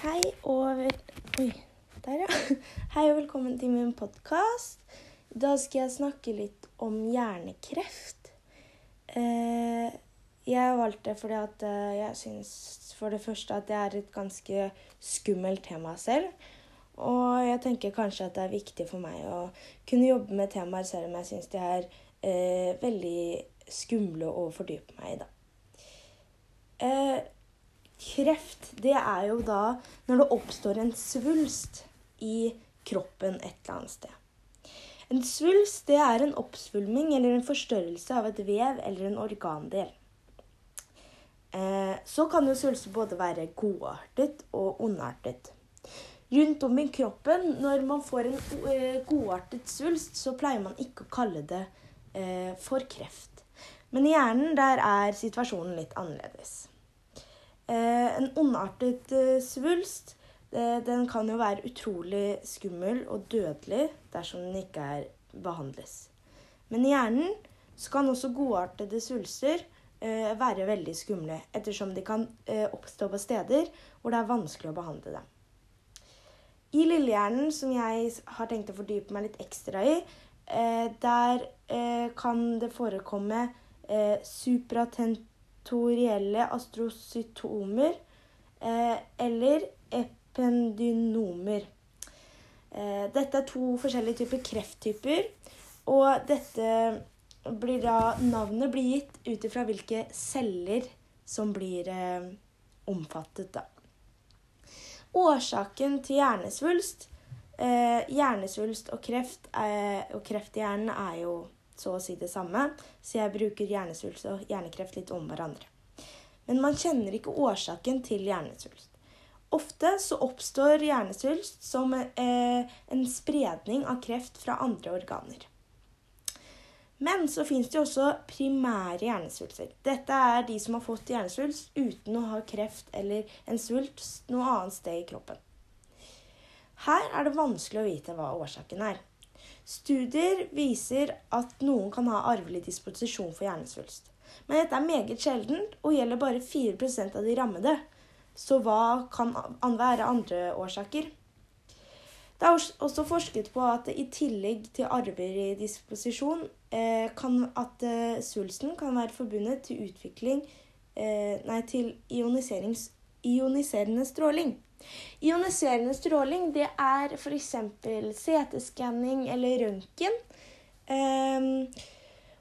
Hei og vel... Oi. Hei og velkommen til min podkast. Da skal jeg snakke litt om hjernekreft. Eh, jeg valgte fordi at eh, jeg syns for det første at det er et ganske skummelt tema selv. Og jeg tenker kanskje at det er viktig for meg å kunne jobbe med temaer selv om jeg syns de er eh, veldig skumle å fordype meg i, da. Kreft, det er jo da når det oppstår en svulst i kroppen et eller annet sted. En svulst det er en oppsvulming eller en forstørrelse av et vev eller en organdel. Eh, så kan jo svulster både være godartet og ondartet. Rundt om i kroppen, når man får en eh, godartet svulst, så pleier man ikke å kalle det eh, for kreft. Men i hjernen der er situasjonen litt annerledes. Eh, en ondartet eh, svulst den kan jo være utrolig skummel og dødelig dersom den ikke er behandles. Men i hjernen kan også godartede svulster eh, være veldig skumle, ettersom de kan eh, oppstå på steder hvor det er vanskelig å behandle dem. I lillehjernen, som jeg har tenkt å fordype meg litt ekstra i, eh, der eh, kan det forekomme eh, supratentorielle astrocytomer eh, eller ependynomer. Eh, dette er to forskjellige typer krefttyper, og blir da Navnet blir gitt ut ifra hvilke celler som blir eh, omfattet, da. Årsaken til hjernesvulst Hjernesvulst og kreft, og kreft i hjernen er jo så å si det samme, så jeg bruker hjernesvulst og hjernekreft litt om hverandre. Men man kjenner ikke årsaken til hjernesvulst. Ofte så oppstår hjernesvulst som eh, en spredning av kreft fra andre organer. Men så fins det også primære hjernesvulster. Dette er de som har fått hjernesvulst uten å ha kreft eller en svulst noe annet sted i kroppen. Her er det vanskelig å vite hva årsaken er. Studier viser at noen kan ha arvelig disposisjon for hjernesvulst. Men dette er meget sjeldent og gjelder bare 4% av de rammede. Så hva kan være andre årsaker? Det er også forsket på at i tillegg til arvelig disposisjon eh, kan at eh, svulsten kan være forbundet til utvikling eh, Nei, til ioniserende stråling. Ioniserende stråling det er f.eks. CT-skanning eller røntgen. Um,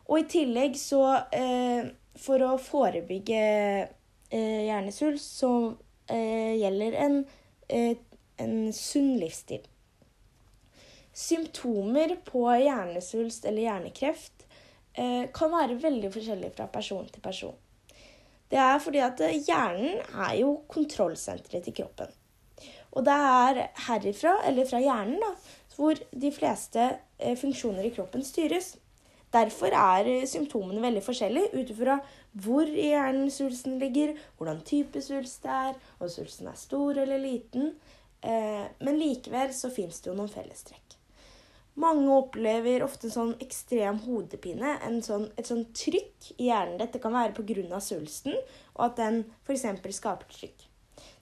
og i tillegg så uh, For å forebygge uh, hjernesvulst så uh, gjelder en, en sunn livsstil. Symptomer på hjernesvulst eller hjernekreft kan være veldig forskjellige fra person til person. Det er fordi at hjernen er jo kontrollsenteret til kroppen. Og det er herifra, eller fra hjernen, da, hvor de fleste eh, funksjoner i kroppen styres. Derfor er eh, symptomene veldig forskjellige ut ifra hvor i hjernen svulsten ligger, hvordan type svulst det er, om svulsten er stor eller liten. Eh, men likevel så fins det jo noen fellestrekk. Mange opplever ofte en sånn ekstrem hodepine, sånn, et sånn trykk i hjernen. Dette kan være pga. svulsten, og at den f.eks. skaper trykk.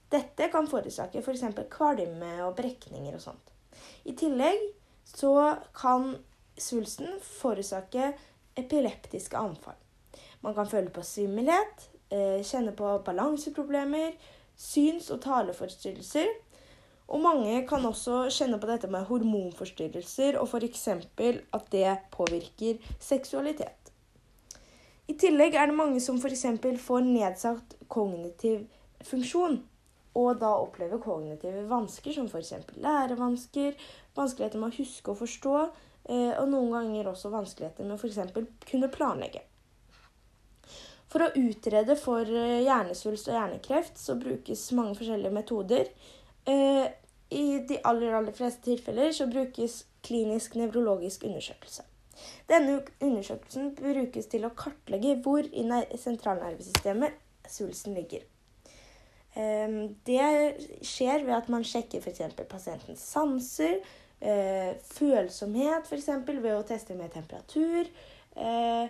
Dette kan forårsake f.eks. For kvalme og brekninger og sånt. I tillegg så kan svulsten forårsake epileptiske anfall. Man kan føle på svimmelhet, eh, kjenne på balanseproblemer, syns- og taleforstyrrelser. Og mange kan også kjenne på dette med hormonforstyrrelser, og f.eks. at det påvirker seksualitet. I tillegg er det mange som f.eks. får nedsatt kognitiv funksjon og da opplever kognitive vansker, som f.eks. lærevansker, vanskeligheter med å huske og forstå, eh, og noen ganger også vanskeligheter med f.eks. kunne planlegge. For å utrede for eh, hjernesvulst og hjernekreft så brukes mange forskjellige metoder. Eh, I de aller, aller fleste tilfeller så brukes klinisk nevrologisk undersøkelse. Denne undersøkelsen brukes til å kartlegge hvor i sentralnervesystemet svulsten ligger. Ehm, det skjer ved at man sjekker f.eks. pasientens sanser, eh, følsomhet f.eks. ved å teste med temperatur eh,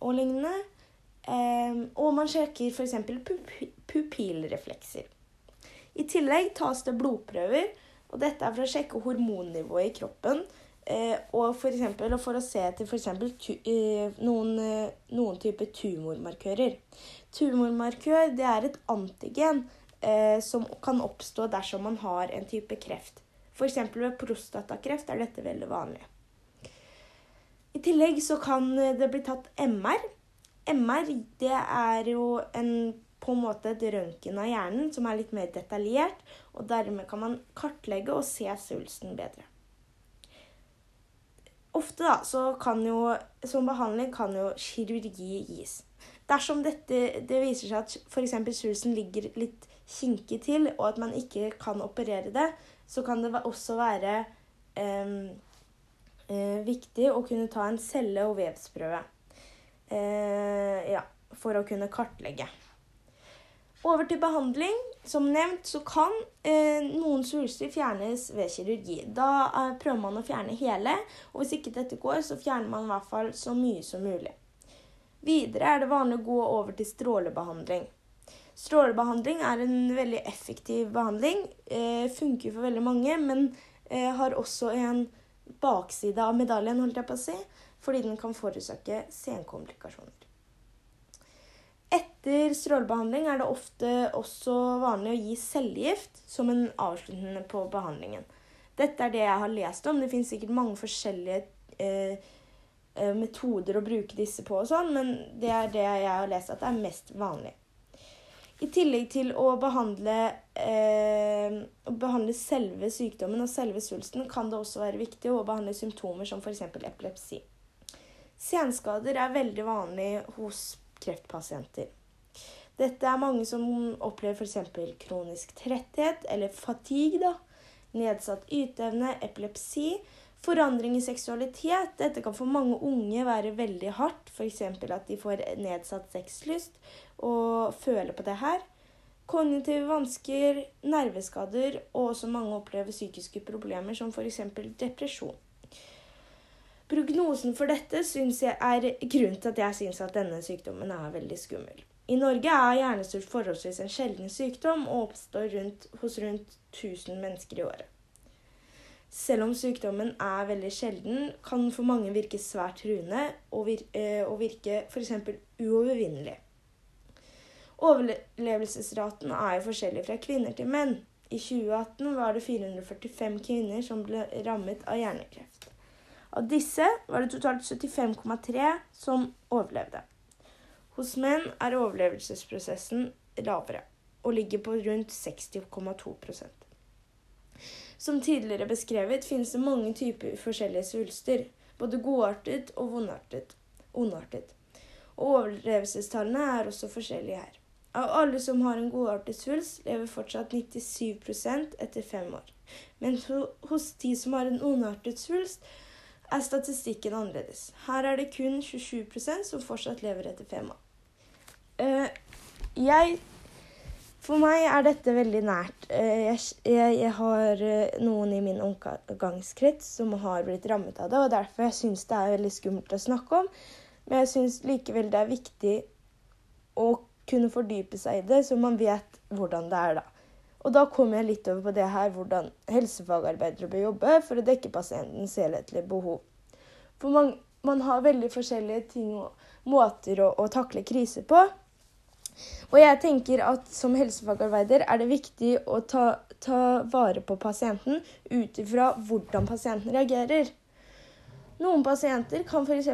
og lignende. Ehm, og man sjekker f.eks. pupillreflekser. I tillegg tas det blodprøver, og dette er for å sjekke hormonnivået i kroppen. Eh, og for, eksempel, for å se etter f.eks. Noen, noen typer tumormarkører. Tumormarkør det er et antigen eh, som kan oppstå dersom man har en type kreft. F.eks. ved prostatakreft er dette veldig vanlig. I tillegg så kan det bli tatt MR. MR det er jo en, på en måte et røntgen av hjernen som er litt mer detaljert. Og dermed kan man kartlegge og se svulsten bedre. Ofte da, så kan jo, som behandling kan jo kirurgi gis. Dersom dette, det viser seg at f.eks. svulsten ligger litt kinkig til, og at man ikke kan operere det, så kan det også være eh, eh, viktig å kunne ta en celle- og vevsprøve. Eh, ja, for å kunne kartlegge. Over til behandling. Som nevnt så kan eh, noen svulster fjernes ved kirurgi. Da eh, prøver man å fjerne hele, og hvis ikke dette går, så fjerner man i hvert fall så mye som mulig. Videre er det vanlig å gå over til strålebehandling. Strålebehandling er en veldig effektiv behandling. Eh, funker for veldig mange, men eh, har også en bakside av medaljen, holdt jeg på å si, fordi den kan forårsake senkomplikasjoner. Etter strålebehandling er det ofte også vanlig å gi cellegift som en avslutning på behandlingen. Dette er det jeg har lest om. Det finnes sikkert mange forskjellige eh, metoder å bruke disse på, og sånn, men det er det jeg har lest at det er mest vanlig. I tillegg til å behandle, eh, behandle selve sykdommen og selve svulsten, kan det også være viktig å behandle symptomer som f.eks. epilepsi. Senskader er veldig vanlig hos kreftpasienter. Dette er mange som opplever f.eks. kronisk tretthet eller fatigue, da. nedsatt yteevne, epilepsi, forandring i seksualitet. Dette kan for mange unge være veldig hardt, f.eks. at de får nedsatt sexlyst og føler på det her. Kognitive vansker, nerveskader, og også mange opplever psykiske problemer som f.eks. depresjon. Prognosen for dette synes jeg er grunnen til at jeg syns at denne sykdommen er veldig skummel. I Norge er hjernesvulst forholdsvis en sjelden sykdom og oppstår rundt, hos rundt 1000 mennesker i året. Selv om sykdommen er veldig sjelden, kan for mange virke svært truende og, vir eh, og virke f.eks. uovervinnelig. Overlevelsesraten er jo forskjellig fra kvinner til menn. I 2018 var det 445 kvinner som ble rammet av hjernekreft. Av disse var det totalt 75,3 som overlevde. Hos menn er overlevelsesprosessen lavere og ligger på rundt 60,2 Som tidligere beskrevet finnes det mange typer forskjellige svulster, både godartet og ondartet. Og overlevelsestallene er også forskjellige her. Av alle som har en godartet svulst, lever fortsatt 97% etter fem år. Men hos de som har en ondartet svulst, er statistikken annerledes. Her er det kun 27% som fortsatt lever etter fem år. Uh, jeg For meg er dette veldig nært. Uh, jeg, jeg, jeg, har uh, noen i min omgangskrets som har blitt rammet av det, og derfor jeg det er veldig skummelt å snakke om. Men jeg syns likevel det er viktig å kunne fordype seg i det, så man vet hvordan det er da. Og da kommer jeg litt over på det her hvordan helsefagarbeidere bør jobbe for å dekke pasientens helhetlige behov. For man, man har veldig forskjellige ting og måter å, å takle kriser på. Og jeg tenker at som helsefagarbeider er det viktig å ta, ta vare på pasienten ut ifra hvordan pasienten reagerer. Noen pasienter kan f.eks.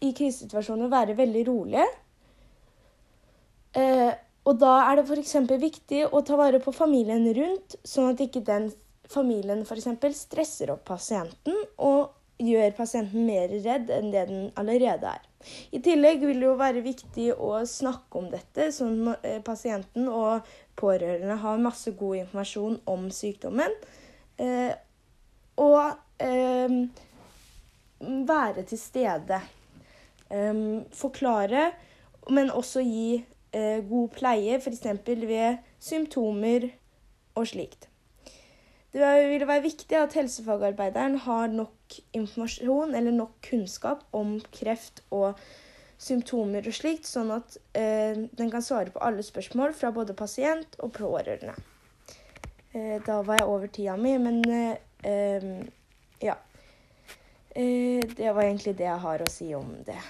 i krisesituasjoner være veldig rolige. Eh, og da er det f.eks. viktig å ta vare på familien rundt, sånn at ikke den familien f.eks. stresser opp pasienten og gjør pasienten mer redd enn det den allerede er. I tillegg vil det jo være viktig å snakke om dette, sånn at eh, pasienten og pårørende har masse god informasjon om sykdommen. Eh, og eh, være til stede. Forklare, men også gi god pleie, f.eks. ved symptomer og slikt. Det vil være viktig at helsefagarbeideren har nok informasjon eller nok kunnskap om kreft og symptomer og slikt, sånn at eh, den kan svare på alle spørsmål fra både pasient og pårørende. Eh, da var jeg over tida mi, men eh, ja. Eh, det var egentlig det jeg har å si om det.